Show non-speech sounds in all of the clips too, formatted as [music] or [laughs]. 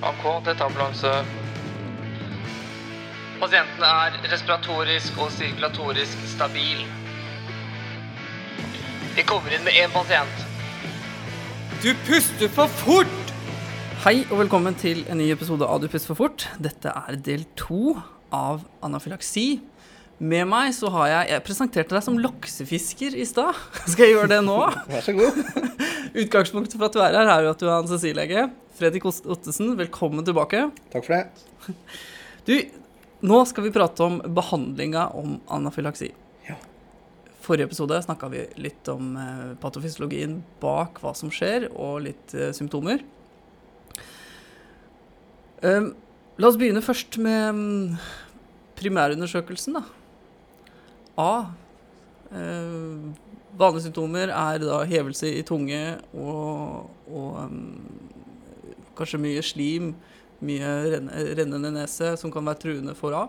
AK, dette er ambulanse. Pasienten er respiratorisk og sirkulatorisk stabil. Vi kommer inn med én pasient. Du puster for fort! Hei og velkommen til en ny episode av Du puster for fort. Dette er del to av anafylaksi. Med meg så har jeg Jeg presenterte deg som laksefisker i stad. [laughs] Skal jeg gjøre det nå? Vær så god. [laughs] Utgangspunktet for at du er her, er jo at du er anestesilege. Fredrik Ottesen, velkommen tilbake. Takk for det. [laughs] Du, nå skal vi prate om behandlinga om anafylaksi. Ja. Forrige episode snakka vi litt om eh, patofysiologien bak hva som skjer, og litt eh, symptomer. Um, la oss begynne først med mm, primærundersøkelsen, da. A. Eh, vanlige symptomer er da hevelse i tunge og, og um, kanskje mye slim, mye rennende nese, som kan være truende for A.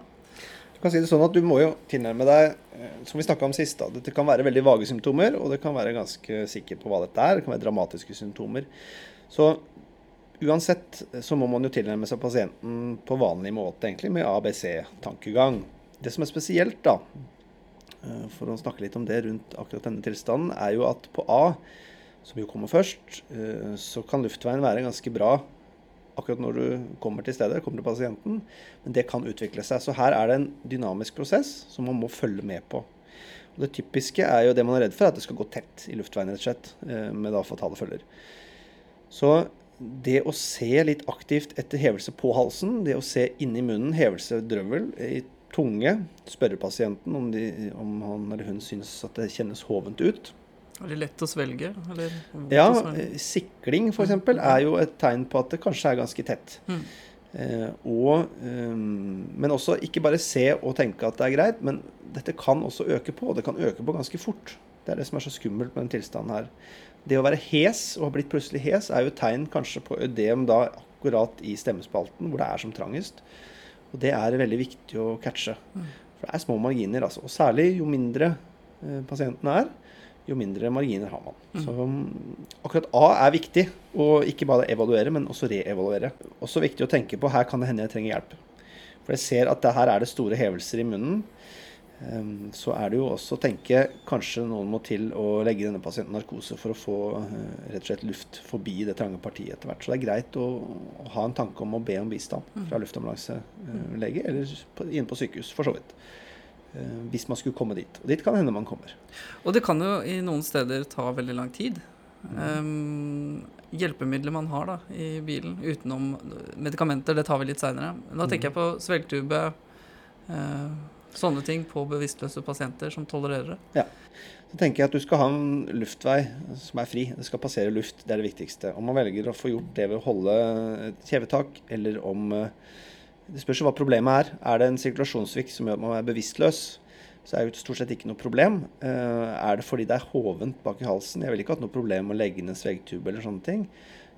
Du kan si det sånn at du må jo tilnærme deg, eh, som vi snakka om sist, da. Dette kan være veldig vage symptomer, og det kan være ganske sikker på hva dette er. Det kan være dramatiske symptomer. Så uansett eh, så må man jo tilnærme seg pasienten på vanlig måte, egentlig, med ABC-tankegang. Det som er spesielt, da, for å snakke litt om det rundt akkurat denne tilstanden, er jo at på A, som jo kommer først, eh, så kan luftveien være ganske bra akkurat når du kommer til stedet, kommer til pasienten, men det kan utvikle seg. Så her er det en dynamisk prosess som man må følge med på. Og det typiske er jo det man er redd for, at det skal gå tett i luftveien, rett og slett, eh, med da fatale følger. Så det å se litt aktivt etter hevelse på halsen, det å se inni munnen, hevelse drøvel i tunge, spørre pasienten om, de, om han eller hun syns at det kjennes hovent ut. Er det lett å svelge? Eller Ja, å svelge? eh, sikling f.eks. er jo et tegn på at det kanskje er ganske tett. Mm. Eh, og, eh, men også ikke bare se og tenke at det er greit, men dette kan også øke på. og Det kan øke på ganske fort. Det er det som er så skummelt med den tilstanden her. Det å være hes og ha blitt plutselig hes er jo et tegn kanskje på ødem da akkurat i stemmespalten, hvor det er som trangest. Og det er veldig viktig å catche. For det er små marginer, altså. Og særlig jo mindre pasientene pasienten er, jo mindre marginer har man. Så mm, akkurat A er viktig, og ikke bare evaluere, men også reevaluere. Også viktig å tenke på her kan det hende jeg trenger hjelp. For jeg ser at her er det store hevelser i munnen. Ehm, Så er det jo også å tenke kanskje noen må til å legge denne pasienten narkose for å få eh, rett og slett luft forbi det trange partiet etter hvert. Så det er greit å, å ha en tanke om å be om bistand fra luftambulanselege eller inne på sykehus, for så vidt. Eh, Hvis man skulle komme dit. Og dit kan hende man kommer. Og det kan jo i noen steder ta veldig lang tid. Um, hjelpemidler man har da i bilen utenom medikamenter, det tar vi litt seinere. Da tenker jeg på svelgtube, eh, sånne ting på bevisstløse pasienter som tolererer det. Ja. Så tenker jeg at du skal ha en luftvei som er fri. Det skal passere luft, det er det viktigste. Om man velger å få gjort det ved å holde et kjevetak, eller om eh, Det spørs hva problemet er. Er det en sirkulasjonssvikt som gjør at man er bevisstløs, så er det stort sett ikke noe problem. Eh, Er det fordi det er hovent bak i halsen? Jeg ville ikke hatt noe problem med å legge inn en svegtube eller sånne ting.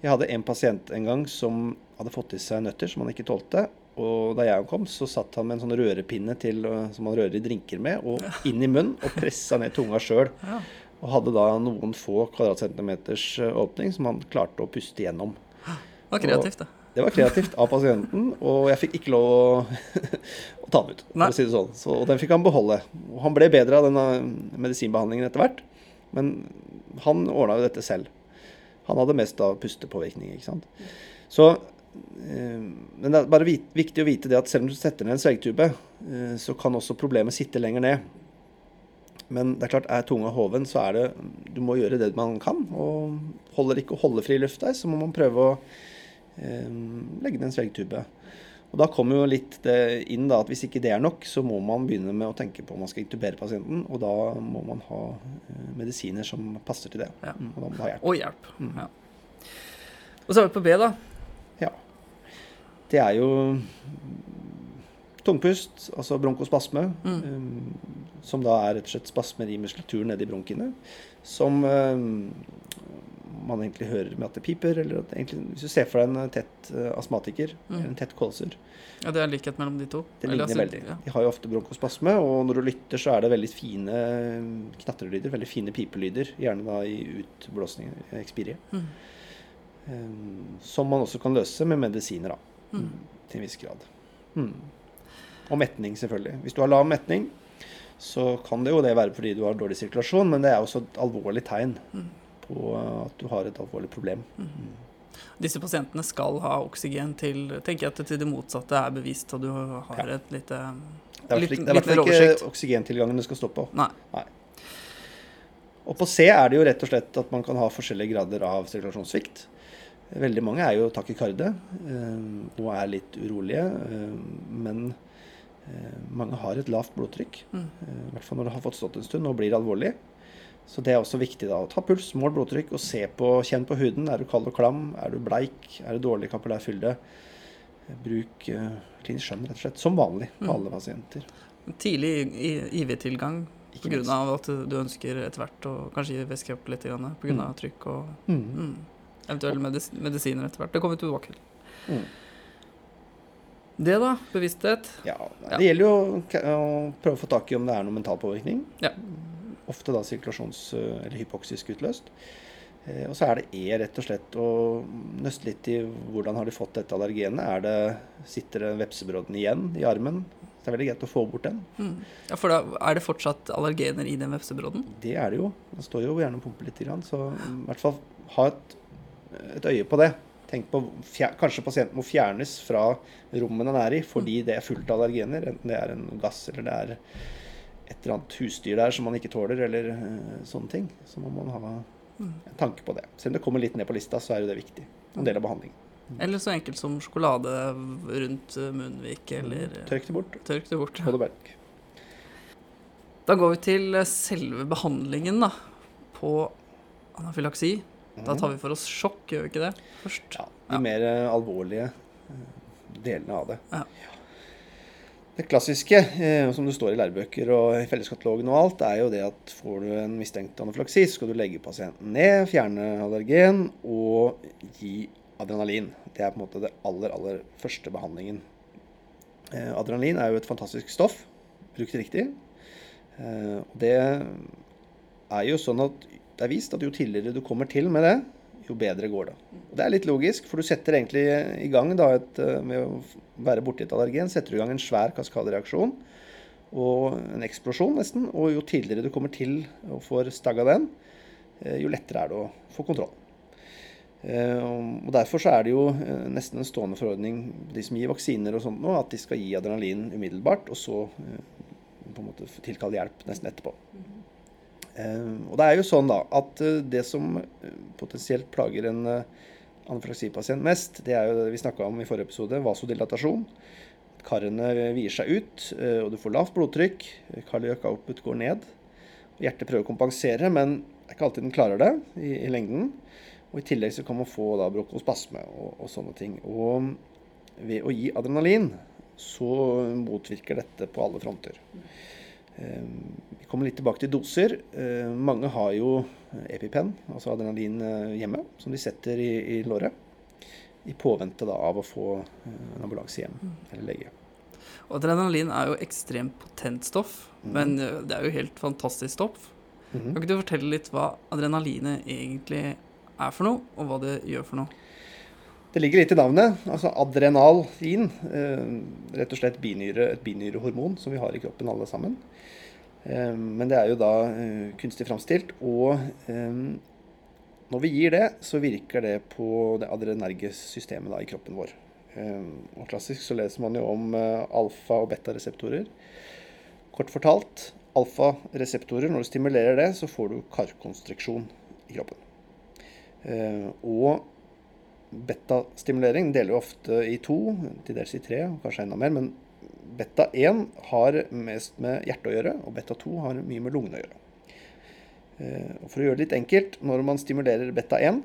Jeg hadde en pasient en gang som hadde fått i seg nøtter som han ikke tålte. Og da jeg kom, så satt han med en sånn rørepinne til, øh, som han rører i drinker med, og inn i munnen, og pressa ned tunga sjøl. Ja. Og hadde da noen få kvadratcentimeters øh, åpning som han klarte å puste gjennom. Det var kreativt, da. Det var kreativt av pasienten, og jeg fikk ikke lov å, [laughs] å ta den ut. For å si det sånn. Så, og den fikk han beholde. Og han ble bedre av denne medisinbehandlingen etter hvert, men han ordna jo dette selv. Han hadde mest av pustepåvirkning, ikke sant. Så eh, Men det er bare viktig å vite det at selv om du setter ned en svelgetube, eh, så kan også problemet sitte lenger ned. Men det er klart, er tunga hoven, så er det Du må gjøre det man kan. Og holder ikke å holde fri luft der, så må man prøve å eh, legge ned en svegtube Og Da kommer jo litt det inn da, at hvis ikke det er nok, så må man begynne med å tenke på om man skal intubere pasienten. Og da må man ha eh, medisiner som passer til det. Ja. Mm, Og hjelp. Og hjelp. Ja. Og så er vi på B, da. Det er jo tungpust, altså bronkospasme, eh, som da er rett og slett spasmer i muskulaturen nedi bronkiene, som um, man egentlig hører med at det piper, eller at egentlig, hvis du ser for deg en tett uh, astmatiker, eller en tett kålsur, Ja, Det er likhet mellom de to. det ligner altså, veldig. Ja. De har jo ofte bronkospasme, og når du lytter, så er det veldig fine knatrelyder, veldig fine pipelyder, gjerne da i utblåsning, ekspirie, Mm. um, som man også kan løse med medisiner, da. Mm. Til en viss grad. Mm. Og metning, selvfølgelig. Hvis du har lav metning, så kan det jo det være fordi du har dårlig sirkulasjon, men det er også et alvorlig tegn Mm. på at du har et alvorlig problem. Disse pasientene skal ha oksygen til Tenker jeg at til det motsatte er bevist, og du har Ja. et lite Det er i hvert fall ikke- oksygentilgangen det skal stå på. Nei. Og på C er det jo rett og slett at man kan ha forskjellige grader av sirkulasjonssvikt. Veldig mange er jo takikarde eh, og er litt urolige, eh, men eh, mange har et lavt blodtrykk. Mm. I hvert fall når det har fått stått en stund og blir alvorlig. Så det er også viktig da å ta puls, mål blodtrykk og se på, kjenn på huden. Er du kald og klam? Er du bleik? Er du dårlig kapillærfylde? fylde, Bruk klinisk skjønn, rett og slett. Som vanlig på Mm. alle pasienter. Tidlig IV-tilgang pga. at du ønsker etter hvert å kanskje gi væske opp litt pga. Mm. av trykk og Mm. Eventuelle medis medisiner etter hvert. Det kommer vi tilbake til. Mm. Det, da? Bevissthet. Ja, Ja. Det gjelder jo å prøve å få tak i om det er noe mental påvirkning. Ja. Ofte da sirkulasjons- eller hypoksisk utløst. Eh, og så er det E, rett og slett, å nøste litt i hvordan har de fått dette allergenet. Er det, sitter det vepsebrodden igjen i armen? Det er veldig greit å få bort den. Mm. Ja, for da er det fortsatt allergener i den vepsebrodden? Det er det jo. Den står jo gjerne og pumper litt, så i hvert fall ha et, et øye på det. Tenk på Kanskje pasienten må fjernes fra rommet den er i fordi det er fullt av allergener. Enten det er en gass eller det er et eller annet husdyr der som man ikke tåler, eller eh, sånne ting. Så må man ha en tanke på det. Selv om det kommer litt ned på lista, så er jo det viktig. En del av behandlingen. Eller så enkelt som sjokolade rundt eh, munnvik, eller eh, Tørk det bort. tørk det bort. Ja. Da går vi til eh, selve behandlingen da, på anafylaksi. Da tar vi for oss sjokk, gjør vi ikke det? Først. Ja, de Ja. mer eh, alvorlige eh, delene av det. Ja. Det klassiske, eh, som det står i lærebøker og i felleskatalogen og alt, er jo det at får du en mistenkt anafylaksi, så skal du legge pasienten ned, fjerne allergen og gi adrenalin. Det er på en måte det aller, aller første behandlingen. Eh, adrenalin er jo et fantastisk stoff, brukt riktig. Det er jo sånn at det er vist at jo tidligere du kommer til med det, jo bedre går det. Og det er litt logisk, for du setter egentlig i gang da, et, eh, med å være borti et allergen, setter du i gang en svær kaskadereaksjon og en eksplosjon nesten. Og jo tidligere du kommer til og får stagga den, eh, jo lettere er det å få kontroll. Eh, og Derfor så er det jo nesten en stående forordning, de som gir vaksiner og sånt nå, at de skal gi adrenalin umiddelbart, og så på en måte tilkalle hjelp nesten etterpå. Eh, og det er jo sånn da at eh, det som eh, potensielt plager en anafraksipasient mest, det er jo det vi snakka om i forrige episode, vasodilatasjon. Karene vier seg ut, og du får lavt blodtrykk. Cardiac output går ned. Hjertet prøver å kompensere, men det er ikke alltid den klarer det i, i lengden. Og I tillegg så kan man få da bronkospasme og, og sånne ting. Og ved å gi adrenalin så motvirker dette på alle fronter. Eh, Vi kommer litt tilbake til doser. Eh, Mange har jo EpiPen, altså adrenalin eh, hjemme, som de setter i, i låret. I påvente da av å få en ambulanse hjem, eller lege. Og adrenalin er jo ekstremt potent stoff, mm. men det er jo helt fantastisk stoff. Mhm. Kan ikke du fortelle litt hva adrenalinet egentlig er for noe, og hva det gjør for noe? Det ligger litt i navnet. altså Adrenalin. Eh, rett og slett binyre, et binyrehormon som vi har i kroppen alle sammen. Eh, men det er jo da eh, kunstig framstilt. Og når vi gir det, så virker det på det adrenergesystemet i kroppen vår. Og klassisk så leser man jo om alfa- og beta-reseptorer. Kort fortalt, alfa-reseptorer, når du stimulerer det, så får du karkonstriksjon i kroppen. Og Beta-stimulering deler ofte i to, til dels i tre, kanskje enda mer. Men beta 1 har mest med hjertet å gjøre, og beta 2 har mye med lungene å gjøre. Eh, og For å gjøre det litt enkelt, når man stimulerer beta 1,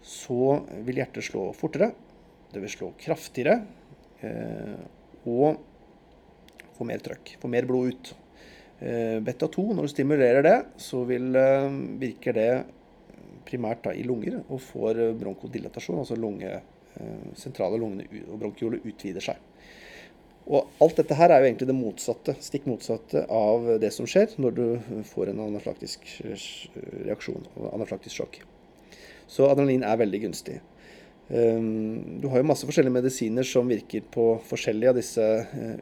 så vil hjertet slå fortere, det vil slå kraftigere, eh, og få mer trøkk, få mer blod ut. Eh, Beta 2, når du stimulerer det, så vil, virker det primært da i lunger og får eh, bronkodilatasjon, altså lunge, eh, sentrale lungene og bronkiolet utvider seg. Og alt dette her er jo egentlig det motsatte, stikk motsatte av det som skjer når du får en anaflaktisk reaksjon, anaflaktisk sjokk. Så adrenalin er veldig gunstig. Um, du har jo masse forskjellige medisiner som virker på forskjellige av disse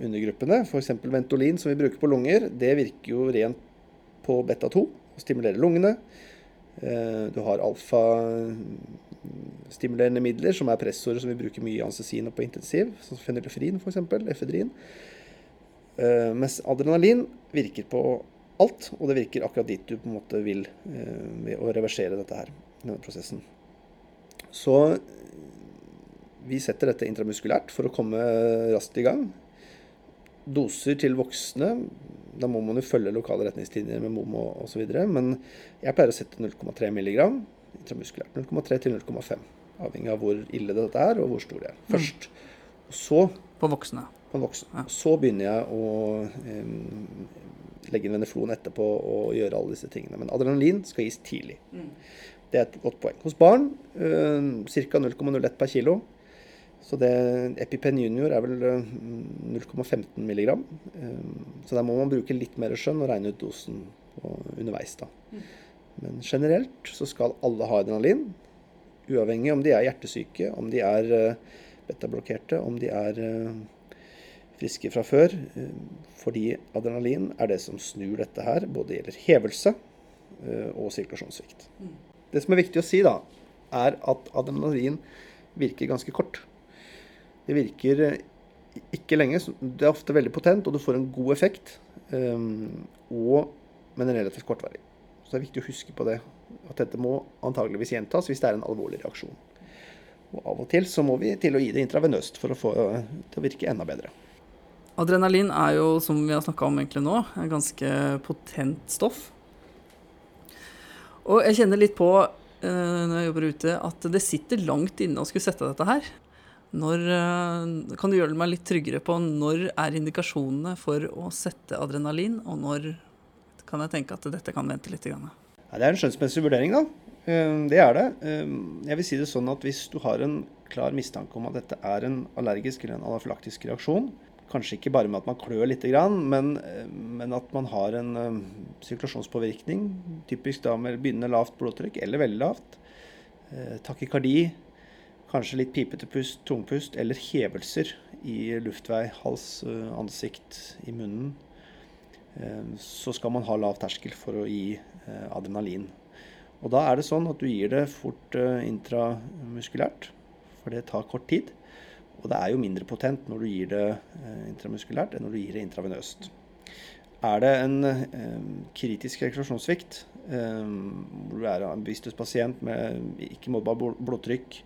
undergruppene. F.eks. Ventolin, som vi bruker på lunger, det virker jo rent på beta-2 og stimulerer lungene. Uh, du har alfa-stimulerende midler, som er pressorer som vi bruker mye i anestesin og på intensiv, som fenylefrin f.eks., efedrin. Uh, mens adrenalin virker på alt, og det virker akkurat dit du på en måte vil ved å reversere dette her, denne prosessen. Så vi setter dette intramuskulært for å komme raskt i gang. Doser til voksne Da må man jo følge lokale retningslinjer med MOMO osv. Men jeg pleier å sette 0,3 mg intramuskulært. 0,3 til 0,5. Avhengig av hvor ille dette er, og hvor stor det er. Mm. Først. Og så På voksne. På voksne. Ja. Så begynner jeg å eh, legge inn veneflon etterpå og gjøre alle disse tingene. Men adrenalin skal gis tidlig. Mm. Det er et godt poeng. Hos barn eh, ca. 0,01 per kilo. Så det, EpiPen junior er vel 0,15 eh, mg. Eh, så der må man bruke litt mer skjønn og regne ut dosen underveis. da. Mm. Men generelt så skal alle ha adrenalin. Uavhengig om de er hjertesyke, om de er eh, betablokkerte, om de er friske fra før. Fordi adrenalin er det som snur dette her. Både gjelder hevelse og sirkulasjonssvikt. Mm. Det som er viktig å si, da, er at adrenalin virker ganske kort. Det virker eh, ikke lenge. Det er ofte veldig potent, og du får en god effekt. Um, og, men relativt kortvarig. Så det er viktig å huske på det. At dette må antageligvis gjentas hvis det er en alvorlig reaksjon. Og av og til så må vi til å gi det intravenøst for å få det eh, til å virke enda bedre. Adrenalin er jo, som vi har snakka om egentlig nå, en ganske potent stoff. Og jeg kjenner litt på uh, når jeg jobber ute, at det sitter langt inne å skulle sette dette her. Når, eh, kan du gjøre meg litt tryggere på når er indikasjonene for å sette adrenalin, og når kan jeg tenke at dette kan vente litt? Ja, det er en skjønnsmessig vurdering, da. Eh, det er det. Eh, jeg vil si det sånn at hvis du har en klar mistanke om at dette er en allergisk eller en anafylaktisk reaksjon, kanskje ikke bare med at man klør litt, men, men at man har en sirkulasjonspåvirkning, typisk da med begynnende lavt blodtrykk eller veldig lavt, takykardi, Kanskje litt pipete pust, tungpust eller hevelser i luftvei, hals, eh, ansikt, i munnen. Eh, så skal man ha lav terskel for å gi eh, adrenalin. Og da er det sånn at du gir det fort intramuskulært, for det tar kort tid. Og det er jo mindre potent når du gir det intramuskulært enn når du gir det intravenøst. Er det en eh, kritisk rekreasjonssvikt, eh, hvor du er en bevisstløs pasient med ikke målbar blodtrykk,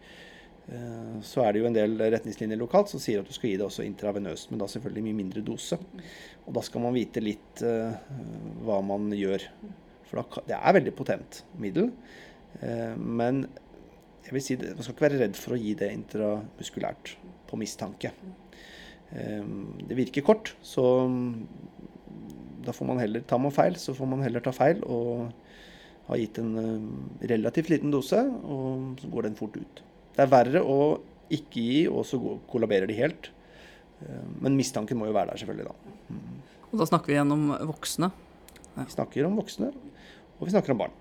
så er det jo en del retningslinjer lokalt som sier at du skal gi det også intravenøst, men da selvfølgelig mye mindre dose. Og da skal man vite litt uh, hva man gjør. For da, det er veldig potent middel. Uh, men jeg vil si det, man skal ikke være redd for å gi det intramuskulært på mistanke. Det virker kort, så da får man heller Tar man feil, så får man heller ta feil og ha gitt en relativt liten dose, og så går den fort ut. Det er verre å ikke gi, og så kollaberer de helt. Eh, men mistanken må jo være der, selvfølgelig. da. Mm. Og da snakker vi igjen om voksne? Ja. Vi snakker om voksne, og vi snakker om barn.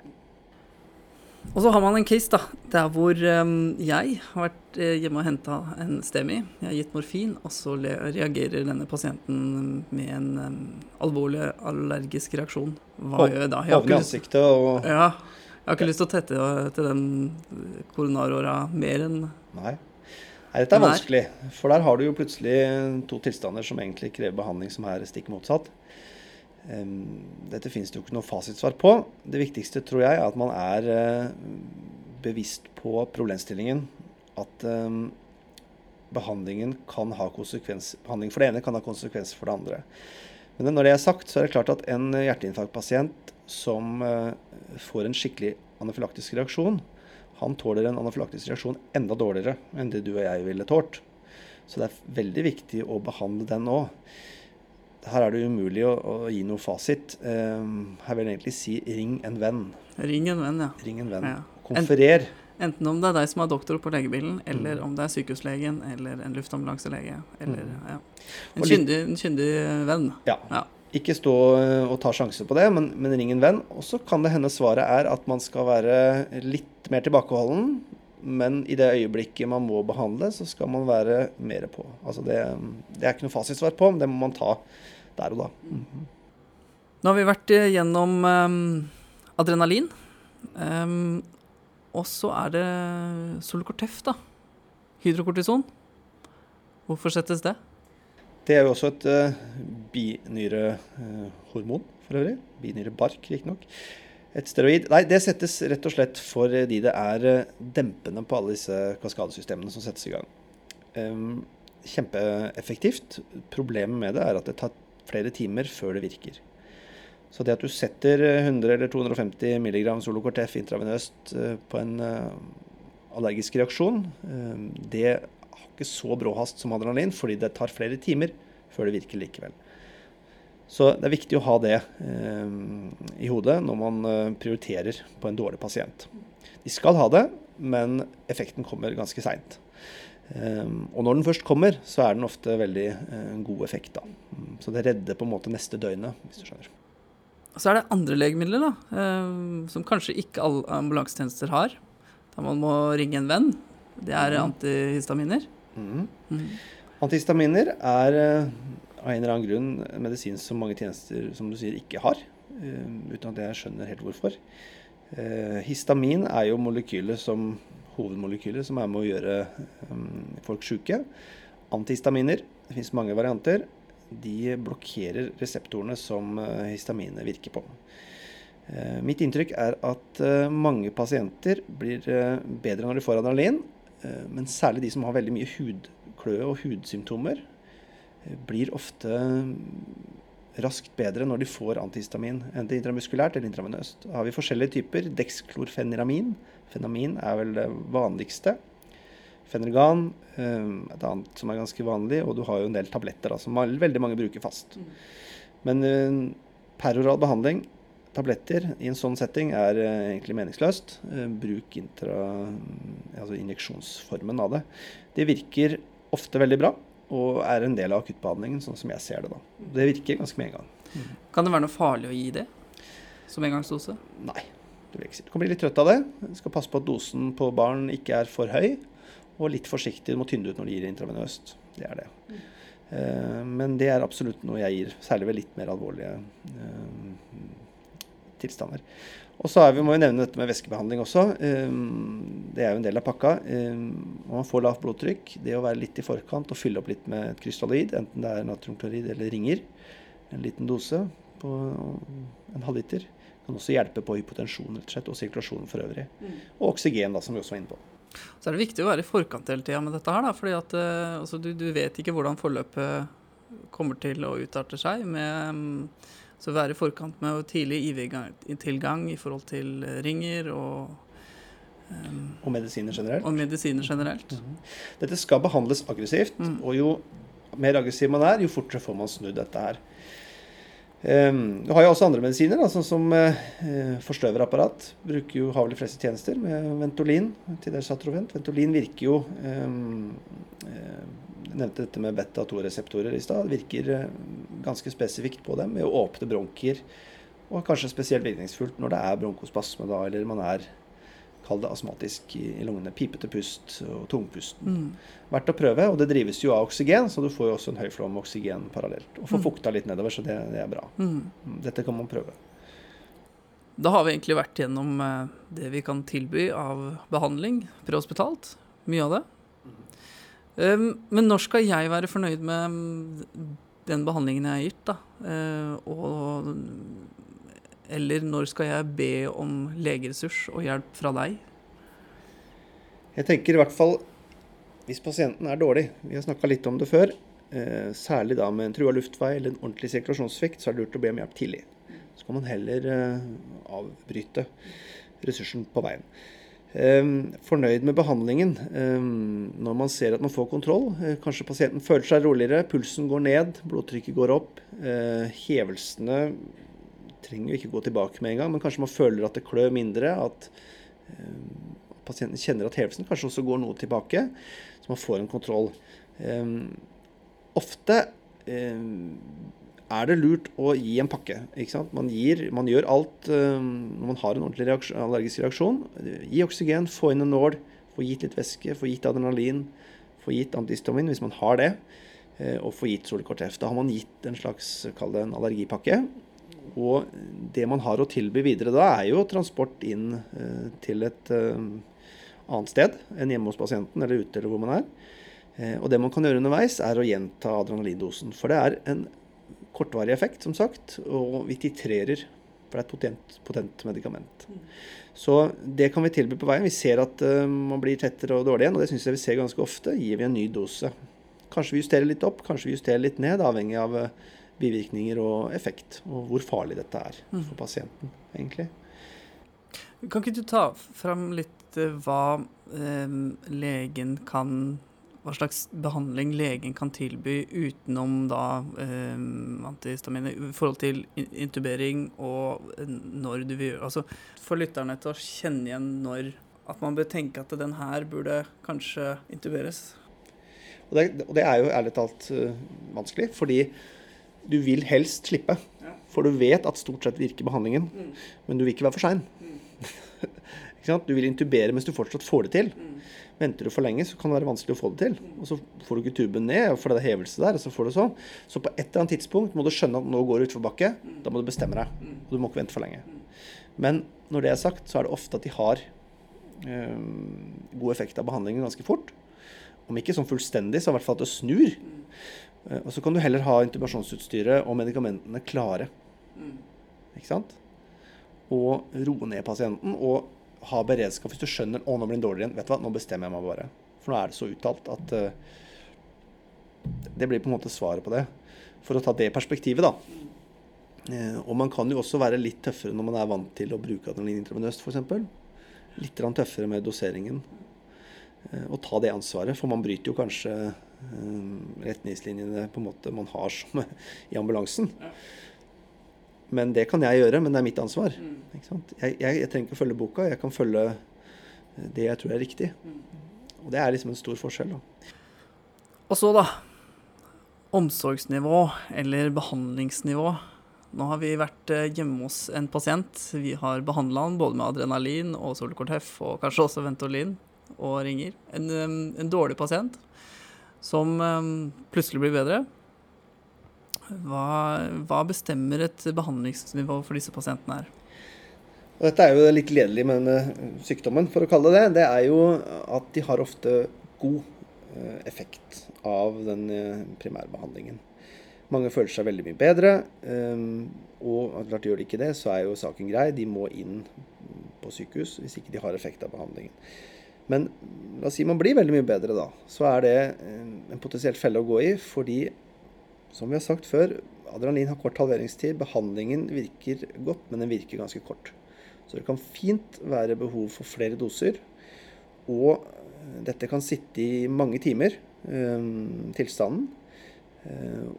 Og så har man en case da, der hvor um, jeg har vært eh, hjemme og henta en STEMI. Jeg har gitt morfin, og så reagerer denne pasienten med en um, alvorlig allergisk reaksjon. Hva gjør jeg da? Jeg i ansiktet og Ja. Jeg har ikke lyst til å tette til den koronaråra mer enn Nei. Nei, dette er vanskelig. For der har du jo plutselig to tilstander som egentlig krever behandling som er stikk motsatt. Dette finnes det jo ikke noe fasitsvar på. Det viktigste tror jeg er at man er eh, bevisst på problemstillingen. At behandlingen kan ha konsekvens Behandling for det ene kan ha konsekvenser for det andre. Men når det er sagt, så er det klart at en hjerteinfarktpasient som eh, får en skikkelig anafylaktisk reaksjon, han tåler en anafylaktisk reaksjon enda dårligere enn det du og jeg ville tålt. Så det er veldig viktig å behandle den òg. Her er det umulig å, å gi noe fasit. Um, her vil jeg egentlig si ring en venn. Ring en venn, ja. Ring en venn. Ja. Konferer. Enten om det er deg som er doktor på legebilen, eller mm. om det er sykehuslegen eller en luftambulanselege. Eller mm. ja. en, kyndig, en, kyndig, venn. Ja. ja. Ikke stå eh, og ta sjanser på det, men, men ring en venn. Og så kan det hende svaret er at man skal være litt mer tilbakeholden. Men i det øyeblikket man må behandle, så skal man være mer på. Altså det, det er ikke noe fasitsvar på, men det må man ta der og da. Mhm. Nå har vi vært gjennom um, adrenalin. Um, og så er det Solocortef, da. Hydrokortison. Hvorfor settes det? Det er jo også et uh, binyrehormon, uh, for øvrig. Binyrebark, riktignok. Et steroid. Nei, det settes rett og slett fordi det er uh, dempende på alle disse kaskadesystemene som settes i gang. Um, kjempeeffektivt. Problemet med det er at det tar flere timer før det virker. Så det at du setter 100 eller 250 mg solokortef intravenøst på en allergisk reaksjon, det har ikke så brå hast som adrenalin, fordi det tar flere timer før det virker likevel. Så det er viktig å ha det eh, i hodet når man eh, prioriterer på en dårlig pasient. De skal ha det, men effekten kommer ganske seint. Eh, og når den først kommer, så er den ofte veldig eh, god effekt. da. Så det redder på en måte neste døgnet, hvis du skjønner. Så er det andre legemidler da, eh, som kanskje ikke alle ambulansetjenester har. Da man må ringe en venn. Det er mm. antihistaminer. Mm. Mm. Antihistaminer er uh, av en eller annen grunn medisin som mange tjenester som du sier, ikke har. Uh, uten at jeg skjønner helt hvorfor. Histamin er jo molekylet som hovedmolekylet som er med å gjøre folk syke. Antihistaminer, det finnes mange varianter, de blokkerer reseptorene som histaminet virker på. Mitt inntrykk er at mange pasienter blir bedre når de får adrenalin, Eh, men særlig de som har veldig mye hudkløe og hudsymptomer, eh, blir ofte raskt bedre når de får antihistamin, enten intramuskulært eller intravenøst. Da har vi forskjellige typer. Dexklorfeniramin. Fenamin er vel det vanligste. Fenergan, eh, et annet som er ganske vanlig, og du har jo en del tabletter da, som veldig mange bruker fast. Mm. Men peroral behandling tabletter i en sånn setting er uh, egentlig meningsløst. Bruk intra, altså injeksjonsformen av det. Det virker ofte veldig bra og er en del av akuttbehandlingen, sånn som jeg ser det. da. Det virker ganske med en gang. Mm. Kan det være noe farlig å gi det som engangsdose? Nei. Du, si. du kan bli litt trøtt av det. Du skal passe på at dosen på barn ikke er for høy. Og litt forsiktig, du må tynne ut når du gir intravenøst. Det er det. Uh, men det er absolutt noe jeg gir, særlig ved litt mer alvorlige tilstander. Og så vi, må vi nevne dette med væskebehandling også. Um, det er jo en del av pakka. Um, man får lavt blodtrykk. Det å være litt i forkant og fylle opp litt med et krystalloid, enten det er natriumklorid eller ringer, en liten dose på en halvliter, kan også hjelpe på hypotensjon rett og slett, og sirkulasjonen for øvrig. Mm. Og oksygen, da, som vi også var inne på. Så er det viktig å være i forkant hele tida med dette her, da, fordi at uh, altså, du, du, vet ikke hvordan forløpet kommer til å utarte seg. med um, så være i forkant med tidlig IV-tilgang i forhold til eh, ringer og um, Og medisiner generelt. Og medisiner generelt. Mm -hmm. Dette skal behandles aggressivt, mm. og jo mer aggressiv man er, jo fortere får man snudd dette her. Um, du har jo også andre medisiner, altså som uh, forstøverapparat. Bruker jo, har vel fleste tjenester med Ventolin til Atrovent. Ventolin virker jo um, uh, jeg nevnte dette med beta-2-reseptorer i stad. Virker eh, ganske spesifikt på dem med å åpne bronkier. Og kanskje spesielt virkningsfullt når det er bronkospasme, da, eller man er kall det astmatisk i, i lungene. Pipete pust og tungpusten. Mm. Verdt å prøve. Og det drives jo av oksygen, så du får jo også en høy flom med oksygen parallelt. Og får mm. fukta litt nedover, så det, det er bra. Mm. mm. Dette kan man prøve. Da har vi egentlig vært gjennom eh, det vi kan tilby av behandling prehospitalt. Mye av det. Um, men når skal jeg være fornøyd med mm, den behandlingen jeg har gitt, da? Uh, og, eller når skal jeg be om legeressurs og hjelp fra deg? Jeg tenker i hvert fall hvis pasienten er dårlig, vi har snakka litt om det før, uh, særlig da med en trua luftvei eller en ordentlig sirkulasjonssvikt, så er det lurt å be om hjelp tidlig. Så kan man heller uh, avbryte ressursen på veien. Ehm, fornøyd med behandlingen når man ser at man får kontroll. Eh, kanskje pasienten føler seg roligere, pulsen går ned, blodtrykket går opp. Eh, hevelsene trenger jo ikke gå tilbake med en gang, men kanskje man føler at det klør mindre. At eh, pasienten kjenner at hevelsen kanskje også går noe tilbake, så man får en kontroll. Ofte er det lurt å gi en pakke. Man, gir, man gjør alt eh, når man har en ordentlig reaksjon, allergisk reaksjon. Gi oksygen, få inn en nål, få gitt litt væske, få gitt adrenalin, få gitt antihistamin hvis man har det, eh, og få gitt Solikort Da har man gitt en slags kall det en allergipakke. Og det man har å tilby videre da, er jo transport inn eh, til et eh, annet sted enn hjemme hos pasienten eller ute eller hvor man er. Eh, og det man kan gjøre underveis, er å gjenta adrenalindosen. For det er en kortvarig effekt, som sagt, og vi titrerer. For det er et potent, potent medikament. Så det kan vi tilby på veien. Vi ser at man blir tettere og dårlig igjen, og det syns jeg vi ser ganske ofte. Gir vi en ny dose. Kanskje vi justerer litt opp, kanskje vi justerer litt ned, avhengig av bivirkninger og effekt. Og hvor farlig dette er for pasienten, egentlig. Kan ikke du ta fram litt eh, hva eh, legen kan Hva slags behandling legen kan tilby utenom da eh, antihistaminer i forhold til intubering og eh, når du vil gjøre Altså for lytterne til å kjenne igjen når at man bør tenke at den her burde kanskje intuberes. Og det, og det er jo ærlig talt uh, vanskelig, fordi du vil helst slippe. For du vet at stort sett virker behandlingen, men du vil ikke være for sein. [laughs] Du vil intubere mens du fortsatt får det til. Venter du for lenge, så kan det være vanskelig å få det til. Og så får du ikke tuben ned, for det hevelse der, og så får du sånn. Så på et eller annet tidspunkt må du skjønne at nå går du utforbakke. Da må du bestemme deg. Og du må ikke vente for lenge. Men når det er sagt, så er det ofte at de har eh, god effekt av behandlingen ganske fort. Om ikke sånn fullstendig, så i hvert fall at det snur. Eh, Og så kan du heller ha intubasjonsutstyret og medikamentene klare. Ikke sant? Og roe ned pasienten og ha beredskap hvis du skjønner å nå blir den dårligere igjen. Vet du hva, nå bestemmer jeg meg bare. For nå er det så uttalt at uh, Det blir på en måte svaret på det. For å ta det perspektivet, da. Uh, og man kan jo også være litt tøffere når man er vant til å bruke adrenalin intravenøst, f.eks. Litt tøffere med doseringen. Uh, og ta det ansvaret, for man bryter jo kanskje retningslinjene på en måte man har som [laughs] i ambulansen. Men det kan jeg gjøre, men det er mitt ansvar. Ikke sant? Jeg, jeg, jeg trenger ikke å følge boka, jeg kan følge eh, det jeg tror er riktig. Og det er liksom en stor forskjell. da. Og så, da. Omsorgsnivå eller behandlingsnivå. Nå har vi vært eh, hjemme hos en pasient. Vi har behandla han både med adrenalin og Solcortef, og kanskje også Ventolin og ringer. En, en dårlig pasient som plutselig blir bedre. Hva, hva bestemmer et behandlingsnivå for disse pasientene her? Og dette er jo litt gledelig med denne sykdommen, for å kalle det det. Det er jo at de har ofte god eh, effekt av den eh, primærbehandlingen. Mange føler seg veldig mye bedre. ehm, Og klart gjør de ikke det, så er jo saken grei. De må inn på sykehus hvis ikke de har effekt av behandlingen. Men la oss si man blir veldig mye bedre da. Så er det eh, en potensiell felle å gå i, fordi som vi har sagt før, adrenalin har kort halveringstid. Behandlingen virker godt, men den virker ganske kort. Så det kan fint være behov for flere doser. Og eh, dette kan sitte i mange timer, eh, tilstanden.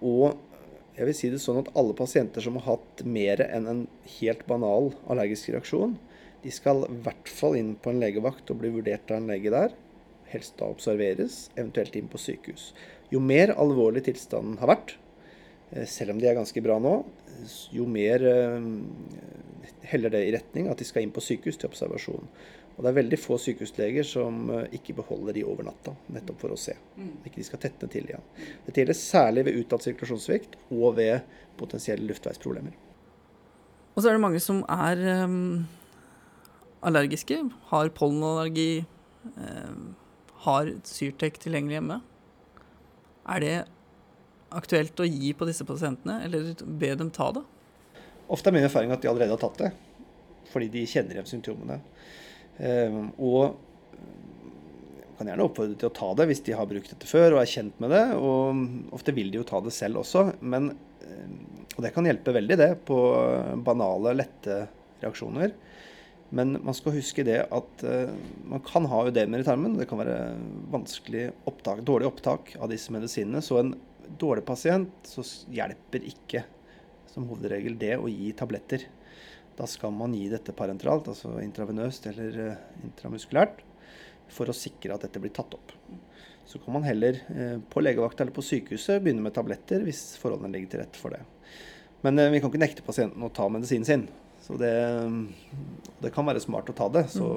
Og jeg vil si det sånn at alle pasienter som har hatt mer enn en helt banal allergisk reaksjon, de skal i hvert fall inn på en legevakt og bli vurdert av en lege der. Helst da observeres, eventuelt inn på sykehus. Jo mer alvorlig tilstanden har vært, eh, selv om de er ganske bra nå, jo mer eh, heller det i retning at de skal inn på sykehus til observasjon. Og det er veldig få sykehusleger som eh, ikke beholder de over natta, nettopp for å se. Ikke de skal tetne til igjen. Dette gjelder særlig ved uttalt sirkulasjonssvikt og ved potensielle luftveisproblemer. Og så er det mange som er em, allergiske, har pollenallergi, eh, har Syrtec tilgjengelig hjemme. Er det aktuelt å gi på disse pasientene, eller be dem ta det? Ofte er min erfaring at de allerede har tatt det, fordi de kjenner igjen symptomene. Eh, og kan gjerne oppfordre til å ta det hvis de har brukt dette før og er kjent med det. Og ofte vil de jo ta det selv også, men, eh, og det kan hjelpe veldig det på banale, lette reaksjoner. Men man skal huske det at eh, man kan ha ødemer i tarmen. Det kan være vanskelig opptak, dårlig opptak av disse medisinene. Så en dårlig pasient så hjelper ikke som hovedregel det å gi tabletter. Da skal man gi dette parenteralt, altså intravenøst eller eh, intramuskulært. for å sikre at dette blir tatt opp. Så kan man heller eh, på legevakta eller på sykehuset begynne med tabletter hvis forholdene ligger til rette for det. Men vi kan ikke nekte pasienten å ta medisinen sin. Så det, det kan være smart å ta det. Så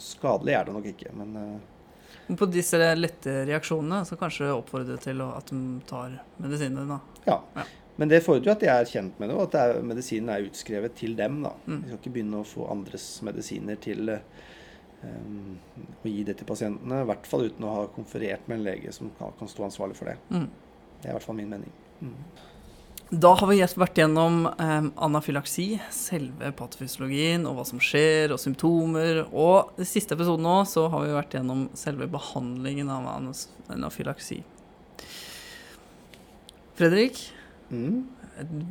skadelig er det nok ikke. Men eh, Men På disse lette reaksjonene så kanskje oppfordre til at de tar medisinen din, da. ja. Ja. Men det fordrer jo at de er kjent med det, og at det er, medisinen er utskrevet til dem. da. Mm. Vi skal ikke begynne å få andres medisiner til um, å gi det til pasientene. I hvert fall uten å ha konferert med en lege som kan, kan stå ansvarlig for det. Mm. Det er i hvert fall min mening. Mm. Da har vi vært gjennom um, anafylaksi, selve patofysiologien og hva som skjer, og symptomer. Og i siste episode nå så har vi vært gjennom selve behandlingen av anafylaksi. Fredrik, Mm.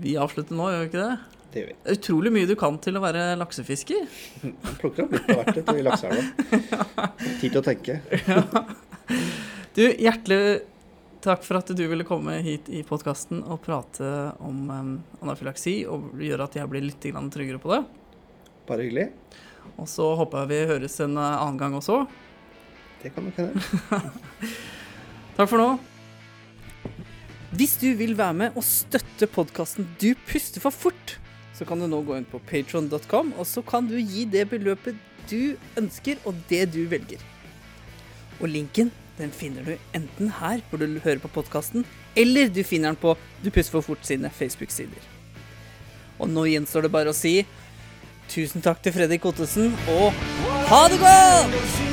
vi avslutter nå, gjør vi ikke det? Det gjør vi. Utrolig mye du kan til å være laksefisker. Jeg plukker opp litt av hvert i lakseelva. [laughs] Tid til å tenke. Du, hjertelig takk for at du ville komme hit i podkasten og prate om um, anafylaksi, og gjøre at jeg blir litt tryggere på det. Bare hyggelig. Og så håper jeg vi høres en uh, annen gang også. Det kan nok hende. [laughs] Takk for nå. Hvis du vil være med og støtte podkasten Du puster for fort, så kan du nå gå inn på patron.com, og så kan du gi det beløpet du ønsker, og det du velger. Og linken den finner du enten her hvor du hører på podkasten, eller du finner den på Du puster for fort sine Facebook-sider. Og nå gjenstår det bare å si tusen takk til Fredrik Ottesen, og ha det godt!